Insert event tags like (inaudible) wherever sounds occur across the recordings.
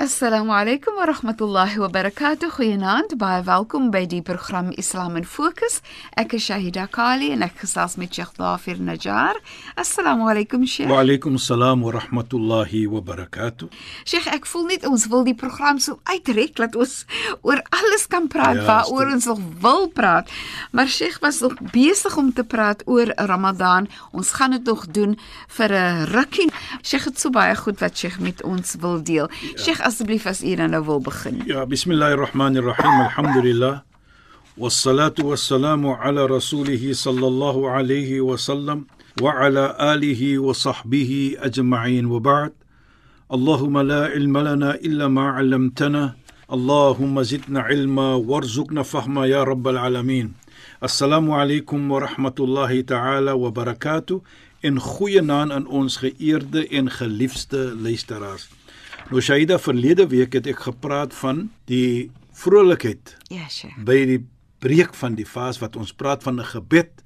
Assalamu alaykum wa rahmatullahi wa barakatuh. Goeienaand, baie welkom by die program Islam in Fokus. Ek is Shahida Kali en ek gesels met Sheikh Dafir Najjar. Assalamu alaykum Sheikh. Wa alaykum assalam wa rahmatullahi wa barakatuh. Sheikh, ek voel net ons wil die program so uitrek dat ons oor alles kan praat Ja, waaroor ons nog wil praat. Maar Sheikh was nog besig om te praat oor Ramadan. Ons gaan dit nog doen vir 'n rukkie. Sheikh het so baie goed wat Sheikh met ons wil deel. Sheikh, asseblief as u dan nou wil begin. Ja, bismillahir rahmanir rahim. Alhamdulillah. والصلاة والسلام على رسوله صلى الله عليه وسلم وعلى آله وصحبه أجمعين وبعد اللهم لا علم لنا إلا ما علمتنا اللهم زدنا علما وارزقنا فهما يا رب العالمين السلام عليكم ورحمة الله تعالى وبركاته en goeie naam aan ons geëerde en geliefde luisteraars. Nou Shaida verlede week het ek gepraat van die vrolikheid Ja, Sheikh. by die breek van die fas wat ons praat van 'n gebed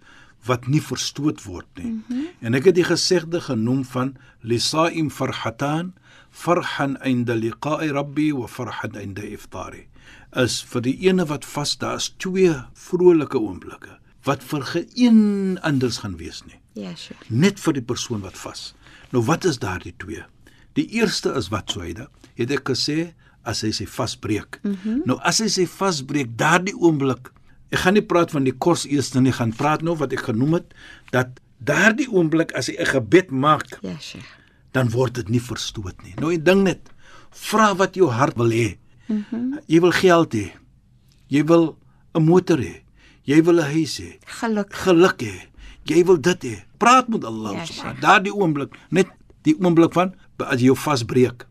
wat nie verstoot word nie. Mm -hmm. En ek het die gesegde genoem van lisaim farhatan farhan inda liqa'i rabbi wa farhan inda iftari. Is vir die ene wat vas, daar is twee vrolike oomblikke wat vir geen anders gaan wees nie Ja, Sheikh. net vir die persoon wat vas. Nou wat is daardie twee? Die eerste is wat Suida het ek gesê as hy sy vasbreek. Mm -hmm. Nou as hy sy vasbreek daardie oomblik, ek gaan nie praat van die kos eers nie, gaan praat nou wat ek genoem het dat daardie oomblik as hy 'n gebed maak, Ja, Sheikh. dan word dit nie verstoot nie. Nou 'n ding net, vra wat jou hart wil hê. Mm -hmm. Jy wil geld hê. Jy wil 'n motor hê. Jy wil 'n huis hê Geluk. geluk hê. Jy wil dit hê. Praat met Allah Ja, subhanahu. Sheikh. Daardie oomblik, net die oomblik van as jy jou vasbreek.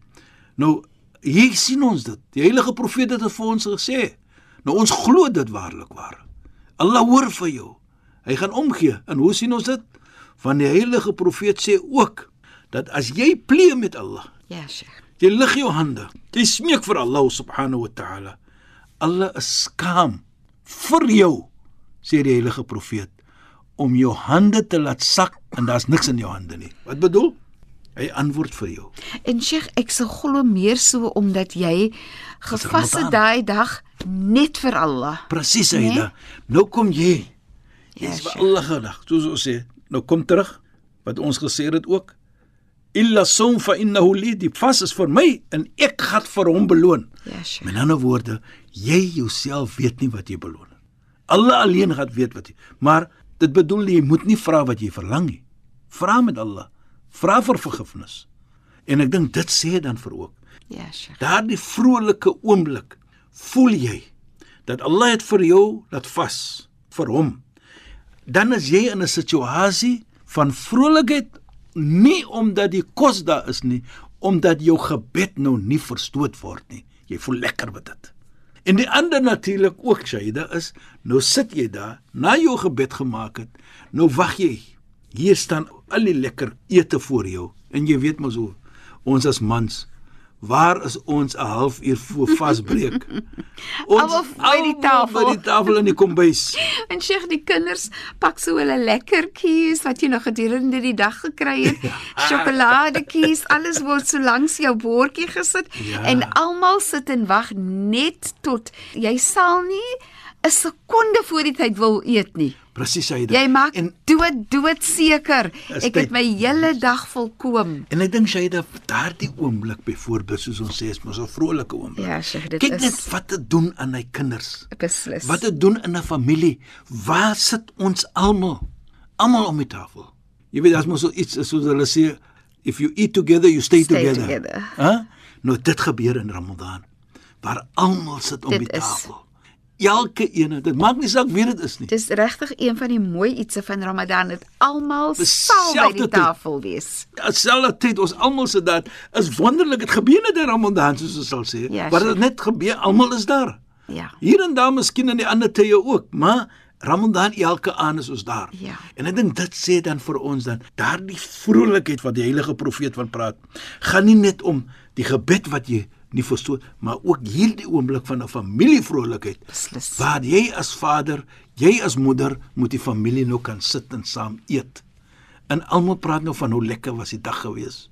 Nou hier sien ons dit. Die heilige profeet het dit vir ons gesê. Nou ons glo dit waarlik waar. Allah hoor vir jou. Hy gaan omgee. En hoe sien ons dit? Van die heilige profeet sê ook dat as jy pleeg met Allah, Ja, Sheikh. jy lig jou hande. Jy smeek vir Allah subhanahu wa ta'ala. Allah is skaam vir jou, sê die heilige profeet, om jou hande te laat sak en daar's niks in jou hande nie. Wat bedoel? Hy antwoord vir jou. En Sheikh, ek sou glo meer so omdat jy gevas het daai dag net vir Allah. Presies, Nee? Aida. Nou kom jy. Ja, vir Sheikh. Allah gedag. Soos ons sê, nou kom terug wat ons gesê het ook. Illa sum fa innahu li die vas is vir my en ek gaan vir hom beloon. Ja. Met ander woorde, jy jouself weet nie wat jy beloon nie. Allah alleen gaan weet wat jy. Maar dit bedoel jy moet nie vra wat jy verlang nie. Vra met Allah. Vra vir vergifnis. En ek dink dit sê dan vir ook. Ja, Sheikh. Daardie vrolike oomblik voel jy dat Allah het vir jou laat vas vir hom. Dan is jy in 'n situasie van vrolikheid nie omdat die kos daar is nie, omdat jou gebed nou nie verstoot word nie. Jy voel lekker met dit. En die ander natuurlik ook Shaida is, nou sit jy daar, na jou gebed gemaak het, nou wag jy. Hier staan al die lekker ete voor jou en jy weet mos hoe ons as mans Waar is ons 'n halfuur voor vasbreek? Almal (laughs) by die tafel. by die tafel in die kombuis. (laughs) En Sheikh, die kinders pak so hulle lekkertjies wat jy nog gedurende die dag gekry het. (laughs) Sjokoladetjies, alles word so langs jou bordjie gesit Ja. en almal sit en wag net tot jy sal nie 'n sekonde voor die tyd wil eet nie. Presies hy dit. Jy maak en dood dood seker. Ek het my hele dag volkoom. en ek dink sy het daardie oomblik byvoorbeeld soos ons sê is mos 'n vrolike oomblik. Ja, Sheikh, dit Kyk is net wat dit doen aan hy kinders. beslis. Wat dit doen in 'n familie. Waar sit ons almal? Almal om die tafel. Jy weet as mos so iets soos hulle sê if you eat together you stay, Stay together. together. Hæ? Nou dit gebeur in Ramadan. waar almal sit om Dit die is. Elke ene, dit maak nie saak wie dit is nie. Dis regtig een van die mooi ietsie van Ramadan dat almal sal by Selfde die tafel wees. Dieselfde tyd ons almal sit daar. Is wonderlik. Dit gebeur net in Ramadan soos ons sal sê. Ja, maar dit net gebeur, almal is daar. Ja. Hier en daar miskien in die ander tye ook, maar Ramadan elke aand is ons daar. Ja. En ek dink dit sê dan vir ons dan daardie vrolikheid wat die heilige profeet van praat, gaan nie net om die gebed wat jy nie verstaan, maar ook hierdie oomblik van 'n familievrolikheid. Beslis. Waar jy as vader, jy as moeder moet die familie nou kan sit en saam eet. En almal praat nou van hoe lekker was die dag gewees.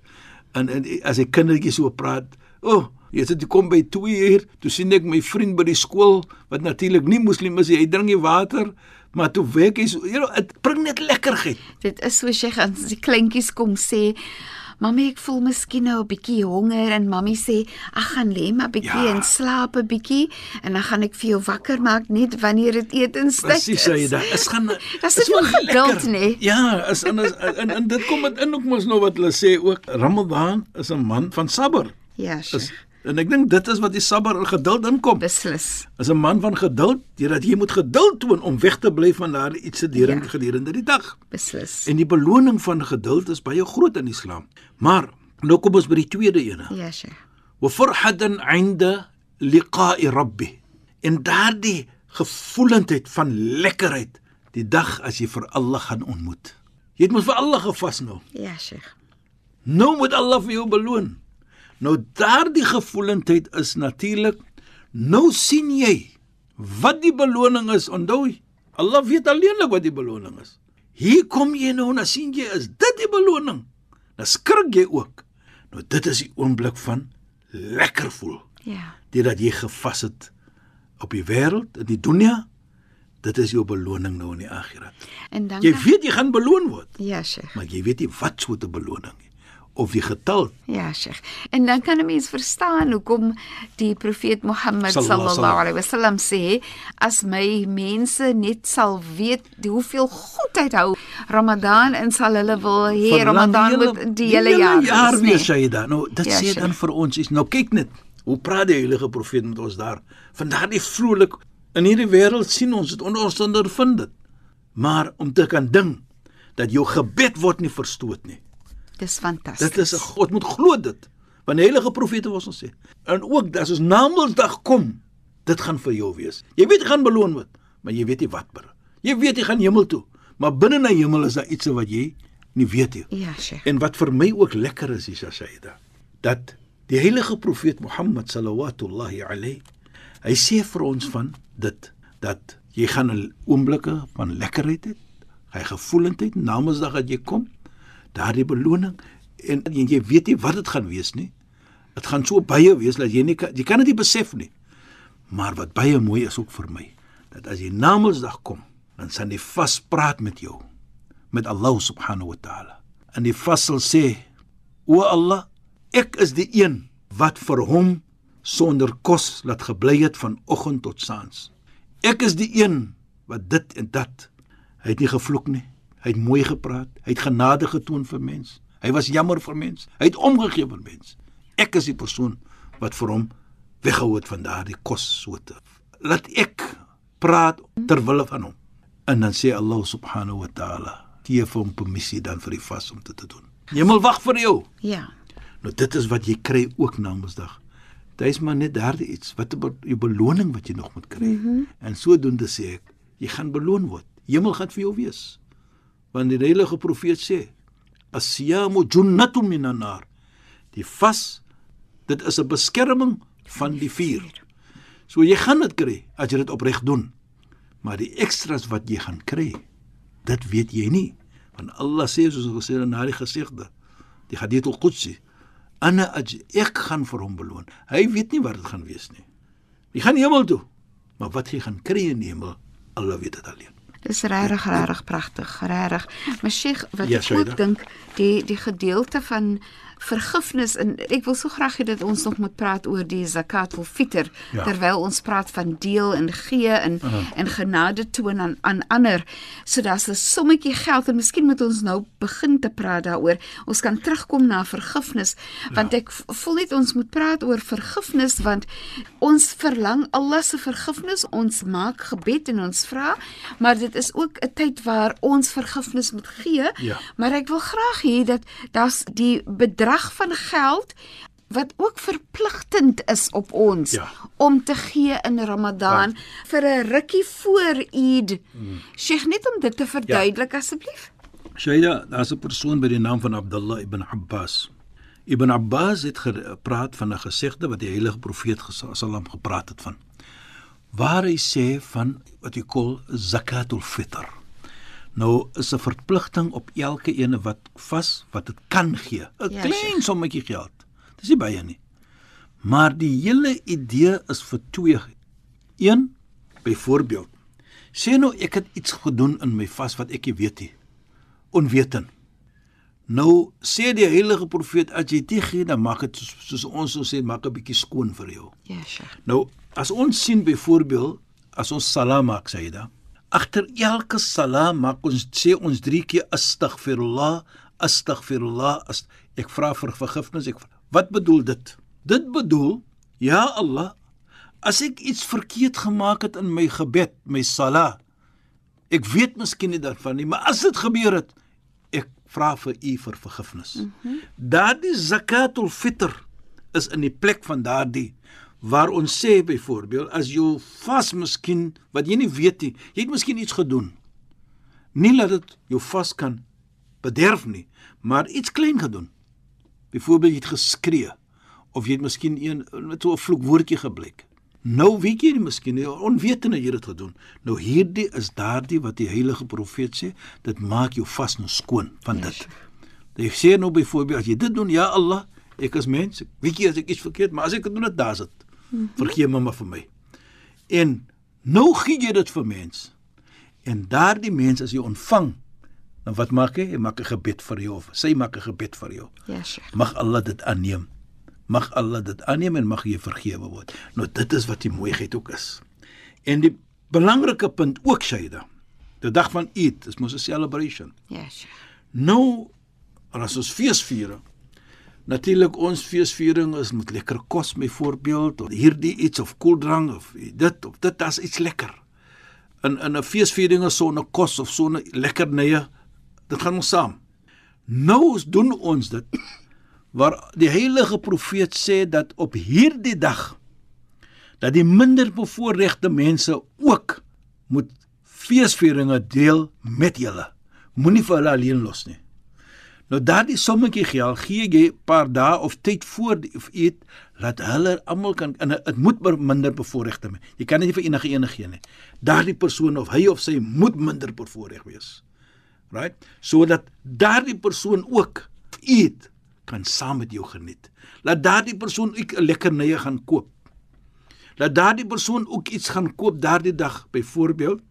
En, en as die kindertjies so praat, o, oh, jy sit jy kom by 2 uur, toe sien ek my vriend by die skool wat natuurlik nie moslim is hy drink nie water, maar toe werk hy so, jy know, dit bring net lekkerheid. Dit is so sy gaan die kleintjies kom sê Mamy ek voel miskien nou 'n bietjie honger en mamy sê ek gaan lê maar bietjie Ja. en slaap 'n bietjie en dan gaan ek vir jou wakker maak net wanneer dit etenstyd Presies sê jy is. dit. Is gaan (laughs) Dis is nog geduld, lekker. nee. Ja, is en, is, en en dit kom dit in ook mos nou wat hulle sê ook Ramadan is 'n man van sabber. Ja, Is sure. En ek dink dit is wat die sabber en geduld inkom. beslis. Is 'n man van geduld, deurdat jy moet geduld toon om weg te bly van daardie iets gedurende Ja. gedurende die dag. Beslis. En die beloning van geduld is baie groot in Islam. Maar nou kom ons by die tweede ene. Ja, sure. Wa farhadan 'inda liqa'i rabbih. En daardie gevoelendheid van lekkerheid die dag as jy vir Allah gaan ontmoet. Jy het mos vir Allah gevas nou. Ja, sure. Nou moet Allah vir jou beloon. Nou daardie gevoelendheid is natuurlik nou sien jy wat die beloning is. Onthou, Allah weet alleenlik wat die beloning is. Hier kom jy nou en dan sien jy is dit die beloning. Dan skrik jy ook. Nou dit is die oomblik van lekker voel. Ja. Dit dat jy gevas het op die wêreld, in die dunia, dit is jou beloning nou in die akhirat. En dan Jy weet jy gaan beloon word, Ja, sure. maar jy weet nie wat soort 'n beloning nie of die getal Ja, Sheikh. En dan kan 'n mens verstaan hoekom die profeet Mohammed Sallallahu alaihi wasallam sê as my mense net sal weet die hoeveel goedheid hou Ramadan en sal hulle wil hê Ramadan moet die hele jaar jaar wees, wees nee. jy dan. Nou dit Ja, sê dan vir ons is nou kyk net hoe praat die heilige profeet met ons daar. Van daardie vrolik in hierdie wêreld sien ons dit onder ons ondervind dit. Maar om te kan ding dat jou gebed word nie verstoot nie. Dis fantasties. Dit is 'n God moet glo dit. Want die heilige profete was ons sê. En ook as ons Namedsdag kom, dit gaan vir jou wees. Jy weet jy gaan beloon word, maar jy weet nie wat ber. Jy weet jy gaan hemel toe, maar binne na hemel is daar iets wat jy nie weet nie. Ja, Sheikh. En wat vir my ook lekker is, is Sayyida, dat die heilige profeet Mohammed sallallahu alayhi hy sê vir ons van dit dat jy gaan 'n oomblikke van lekkerheid hê, hy gevoelendheid namensdag dat jy kom, daardie beloning en, en jy weet nie wat dit gaan wees nie. Dit gaan so baie wees dat jy nie kan, jy kan dit nie besef nie. Maar wat baie mooi is ook vir my, dat as jy namensdag kom, dan sal hy vaspraat met jou met Allah subhanahu wa ta'ala. En die vas sal sê: "O Allah, ek is die een wat vir hom sonder kos laat gebly het van oggend tot saans. Ek is die een wat dit en dat. Hy het nie gevloek nie. Hy het mooi gepraat. Hy het genade getoon vir mens. Hy was jammer vir mens. Hy het omgegee vir mens. Ek is die persoon wat vir hom weggehou het van daardie kossoorte. Laat ek praat ter wille van hom. En dan sê Allah subhanahu wa ta'ala, gee vir hom permissie dan vir die vas om dit te doen. Hemel wag vir jou. Ja. Nou dit is wat jy kry ook namensdag. Dit is maar net daardie iets wat 'n be- jou beloning wat jy nog moet kry. Mm -hmm. En sodoende sê ek, jy gaan beloon word. Hemel gaan vir jou wees. Want die heilige profeet sê, "As-siyamu junnatun minan nar." Die vas, dit is 'n beskerming van die vuur. So jy gaan dit kry as jy dit opreg doen. Maar die ekstras wat jy gaan kry, dit weet jy nie. Want Allah sê soos ons gesê het na die gesigde, die hadith al-Qudsi, ana aj ek gaan vir hom beloon. Hy weet nie wat dit gaan wees nie. Jy gaan hemel toe, maar wat jy gaan kry in die hemel, Allah weet dit alleen. Dis regtig regtig pragtig, regtig. Maar Sheikh, wat Ja, ek ook dink, die die gedeelte van vergifnis en ek wil so graag hê dat ons nog moet praat oor die zakat ul fitr Ja. terwyl ons praat van deel en gee en en genade toon aan aan ander. So daar's 'n sommetjie geld en miskien moet ons nou begin te praat daaroor. Ons kan terugkom na vergifnis want ek v- voel net ons moet praat oor vergifnis want ons verlang Allah se vergifnis. Ons maak gebed en ons vra, maar dit is ook 'n tyd waar ons vergifnis moet gee. Ja. Maar ek wil graag hê dat daar's die bedrag van geld wat ook verpligtend is op ons Ja. om te gee in Ramadan vir 'n rukkie voor Eid. Sheikh net om dit te verduidelik asseblief. Shaida, daar's 'n persoon by die naam van Abdullah ibn Abbas. Ibn Abbas het gepraat van 'n gesegde wat die heilige profeet sallam gepraat het van. Waar hy sê van wat jy kol zakatul fitr. Nou is 'n verpligting op elke ene wat vas wat dit kan gee. 'n Ja, Klein sommetjie geld. Dis nie baie nie. Maar die hele idee is vir twee. Een, byvoorbeeld, sê nou ek het iets gedoen in my vas wat ek nie weet nie onweten. Nou sê die heilige profeet as jy dit gee, dan maak dit soos, soos ons sou sê, maak 'n bietjie skoon vir jou. Ja, Sheikh. Nou, as ons sien byvoorbeeld as ons salaam maak, sê jy da. Agter elke salaam maak ons sê ons drie keer astaghfirullah, astaghfirullah. Ast ek vra vir vergifnis. Ek Wat bedoel dit? Dit bedoel, ja Allah, as ek iets verkeerd gemaak het in my gebed, my salat, Ek weet miskien nie daarvan nie, maar as dit gebeur het, ek vra vir u vir vergifnis. Mm -hmm. Daardie zakatul fitr is in die plek van daardie waar ons sê byvoorbeeld as jy vas miskien wat jy nie weet nie, jy het miskien iets gedoen. Nie dat dit jou vas kan bederf nie, maar iets klein gedoen. Byvoorbeeld jy het geskree of jy het miskien een met so 'n vloekwoordjie geblik. Nou weet jy nie miskien nie, onwetende jy het dit gedoen. Nou hierdie is daardie wat die heilige profeet sê, dit maak jou vas nou skoon van dit. Jy sê nou byvoorbeeld as jy dit doen, ja Allah, ek is mens, ek weet jy as ek iets verkeerd, maar as ek dit doen, dit daar's dit. Vergeef my maar vir my. En nou gee jy dit vir mens. En daardie mens as jy ontvang, dan wat maak hy? Hy maak 'n gebed vir jou of sy maak 'n gebed vir jou. Ja, Sheikh. Mag Allah dit aanneem. Mag Allah dit aanneem en mag jy vergewe word. Nou dit is wat die mooiheid ook is. En die belangrike punt ook Shaida. Die dag van Eid is mos 'n celebration. Ja, Sheikh. Nou as ons feesviering Natuurlik ons feesviering is met lekker kos byvoorbeeld of hierdie iets of koeldrank of dit of dit as iets lekker. In in 'n feesviering is so 'n kos of so 'n lekkernye. Dit gaan ons saam. Nou ons doen ons dit (coughs) waar die heilige profeet sê dat op hierdie dag dat die minder bevoorregte mense ook moet feesvieringe deel met julle. Moenie vir hulle alleen los nie. Nou daardie sommetjie geld gee jy 'n paar dae of tyd voor die of eet laat hulle almal kan en dit moet minder bevoorregte mense. Jy kan nie vir enige een gee nie. Daardie persoon of hy of sy moet minder bevoorreg wees. Right? Sodat daardie persoon ook eet kan saam met jou geniet. Laat daardie persoon ook 'n lekkernye gaan koop. Laat daardie persoon ook iets gaan koop daardie dag byvoorbeeld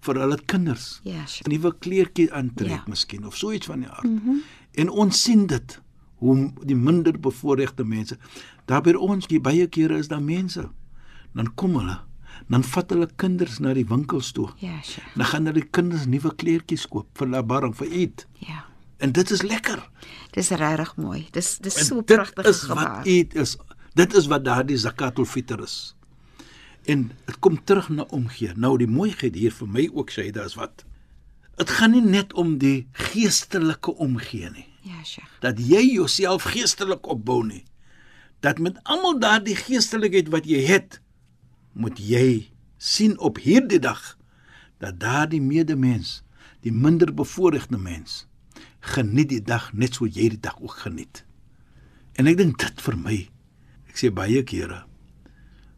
vir hulle kinders. Ja, Sheikh. 'n nuwe kleertjie aantrek ja. miskien of so iets van die aard. Mm -hmm. En ons sien dit hoe die minder bevoorregte mense daar by ons die baie kere is daar mense dan kom hulle dan vat hulle kinders na die winkels toe. Ja, Sheikh. Dan gaan hulle die kinders nuwe kleertjies koop vir hulle barring vir eet. Ja. En dit is lekker. Dis regtig mooi. Dis dis so En pragtige dit is gebaar. wat eet is. Dit is wat daardie zakatul fitr is. En dit kom terug na omgee. Nou die mooiheid hier vir my ook sê dit is wat. Dit gaan nie net om die geestelike omgee nie. Ja, Sheikh. Dat jy jouself geestelik opbou nie. Dat met almal daardie geestelikheid wat jy het, moet jy sien op hierdie dag dat daardie medemens, die minder bevoorregte mens, geniet die dag net so jy die dag ook geniet. En ek dink dit vir my, ek sê baie kere,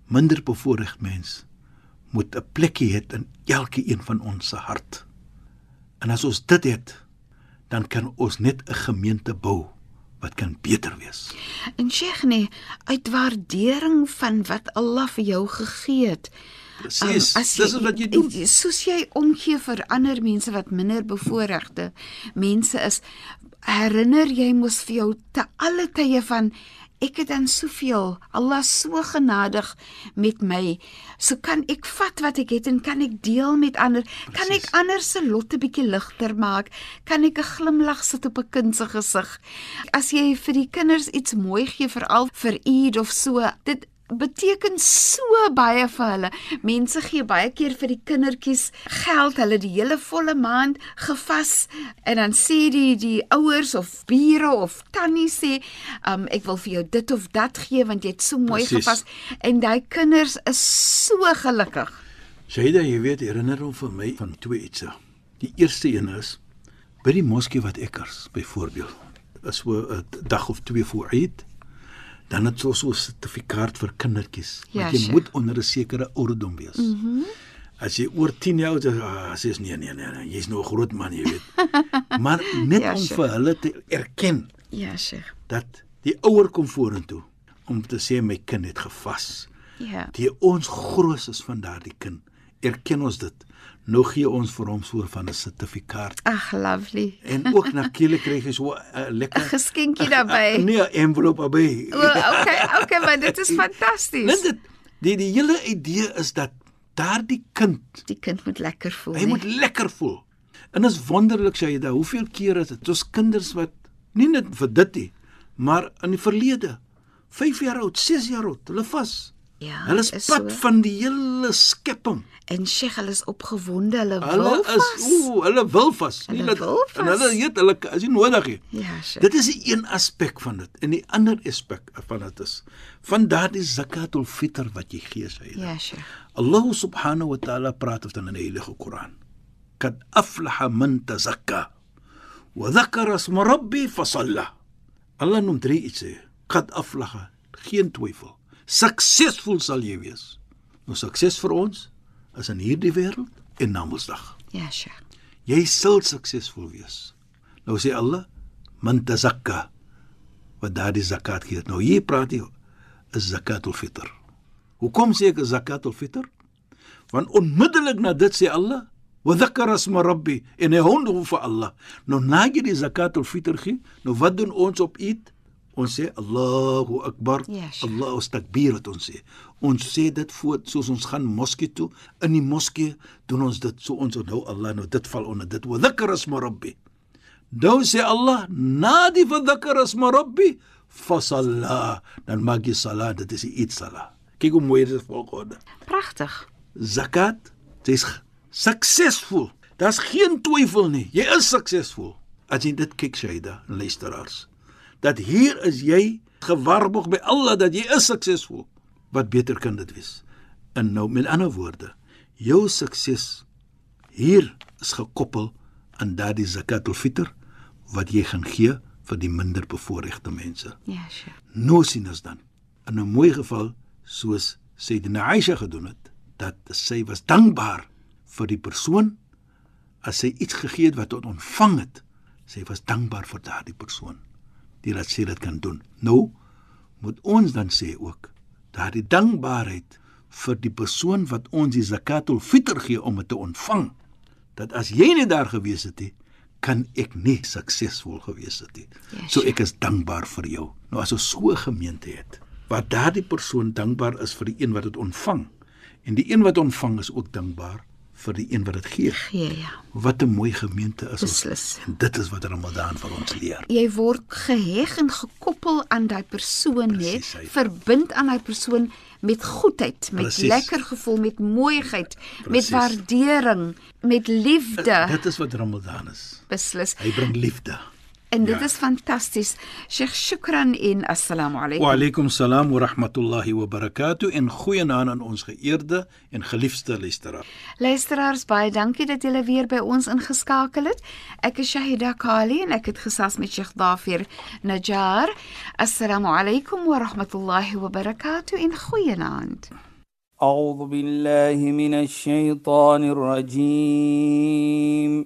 minder bevoorregte mens moet 'n plekkie hê in elke een van ons se hart. En as ons dit het, dan kan ons net 'n gemeente bou wat kan beter wees. En Sheikh nee, uit waardering van wat Allah vir jou gegee het. Presies. Um, Dis is wat jy doen. Soos jy omgee vir ander mense wat minder bevoorregte mense is, herinner jy mos vir jou te alle tye van ek het dan soveel Allah is so genadig met my. So kan ek vat wat ek het en kan ek deel met ander? Kan ek ander se lotte bietjie ligter maak? Kan ek 'n glimlag sit op 'n kind se gesig? As jy vir die kinders iets mooi gee veral vir Eid of so dit beteken so baie vir hulle. Mense gee baie keer vir die kindertjies geld, hulle die hele volle maand gevas en dan sê die die ouers of bure of tannie sê, um, ek wil vir jou dit of dat gee want jy het so mooi Presies. gevas en daai kinders is so gelukkig. Shaida, jy weet, herinner hom vir my van twee ietsie. Die eerste een is by die moskee wat ekkers byvoorbeeld. Is so 'n dag of twee voor Eid. Dan het ons so 'n sertifikaat vir kindertjies. Ja, Want jy sure. moet onder 'n sekere ouderdom wees. Mhm. Mm As jy oor 10 jaar oud is, ah, sê is nee nee nee, nee jy's nou 'n groot man, jy weet. (laughs) maar net Ja, om sure. vir hulle te erken Ja, Sheikh. dat die ouer kom vorentoe om te sê my kind het gevas. Ja. Die ons groot is van daardie kind. Erken ons dit. Nou gee ons vir hom so van 'n sertifikaat. Ag, lovely. En ook na Kiele kry jy so 'n uh, 'n lekker Geskenkie daarbey. (laughs) Nee, 'n envelop daarbey. O, okay, okay, maar dit is fantasties. Net dit die die hele idee is dat daardie kind, Die kind moet lekker voel. hy nie? moet lekker voel. En is wonderlik sê jy da, hoeveel kere is dit ons kinders wat nie net vir dit nie, maar in die verlede 5 jaar oud, 6 jaar oud, hulle vas. Ja, Hulle is is pad so. van die hele skepping. En Sheikh, hulle is opgewonde, hulle, Hulle wil is vas. ooh, hulle wil vas. Hulle dat- wil En vas. hulle weet hulle is nie nodig nie. Ja, Sheikh. Dit is die een aspek van dit. En die ander aspek van dit is van daardie zakatul fitr wat jy gee sê. Ja, Sheikh. Allah subhanahu wa ta'ala praat van in die Heilige Koran. Kad aflaha man tazakka wa dhakara isma rabbi fa salla. Allah noem drie iets sê. Kad aflaha, geen twyfel. Suksesvol sal jy wees. Nou sukses vir ons is in hierdie wêreld en na Mondsdag. Ja, Sheikh. Jy sal suksesvol wees. Nou sê Allah, man tazakka wat daardie zakat gee. Nou hier praat hy is zakatul fitr. Hoekom sê ek zakatul fitr? Want onmiddellik na dit sê Allah, wa dhakara isma rabbi en hy hond vir Allah. Nou na jy die zakatul fitr gee, nou wat doen ons op Eid? Ons sê Allahu Akbar. Ja, sure. Allahu takbir wat ons sê. Ons sê dit voor soos ons gaan moskee toe. In die moskee doen ons dit so ons onthou Allah nou dit val onder dit. Wa dhakara isma rabbi. Nou sê Allah, na die dhakara isma rabbi fa salla. Dan maak jy salat, dit is die Eid salat. Kyk hoe mooi dit is volgorde. Pragtig. Zakat, jy's g- suksesvol. Daar's geen twyfel nie. Jy is suksesvol. As jy dit kyk Shaida, luisteraars, dat hier is jy gewaarborg by Allah dat jy is suksesvol. Wat beter kan dit wees? En nou met ander woorde, jou sukses hier is gekoppel aan daardie zakatul fitr wat jy gaan gee vir die minder bevoorregte mense. Ja, Sheikh. Nou sien ons dan in 'n mooi geval soos Sayyidina Aisha gedoen het dat sy was dankbaar vir die persoon as sy iets gegee het wat tot ontvang het sy was dankbaar vir daardie persoon die dat sy dit kan doen nou moet ons dan sê ook daardie dankbaarheid vir die persoon wat ons die zakatul fitr gee om dit te ontvang dat as jy nie daar gewees het nie kan ek nie suksesvol gewees het nie. Ja, so ek is dankbaar vir jou. Nou as ons so 'n gemeente het waar daardie persoon dankbaar is vir die een wat dit ontvang en die een wat ontvang is ook dankbaar vir die een wat dit gee. Gee ja. Wat 'n mooi gemeente is Beslis. ons. En dit is wat Ramadan vir ons leer. Jy word geheg en gekoppel aan daai persoon net, verbind aan daai persoon met goedheid, met Presies. lekker gevoel, met mooiheid, met Presies. waardering, met liefde. Dit is wat Ramadan is. Beslis. Hy bring liefde. En dit Ja. is fantasties. Sheikh Shukran en assalamu alaykum. Wa alaykum salaam wa rahmatullahi wa barakatuh en goeienaand aan ons geëerde en geliefde luisteraar. Luisteraars, baie dankie dat julle weer by ons ingeskakel het. Ek is Shahida Kali en ek het gesels met Sheikh Dafir Najjar. Assalamu alaykum wa rahmatullahi wa barakatuh en goeienaand. أعوذ بالله من الشيطان الرجيم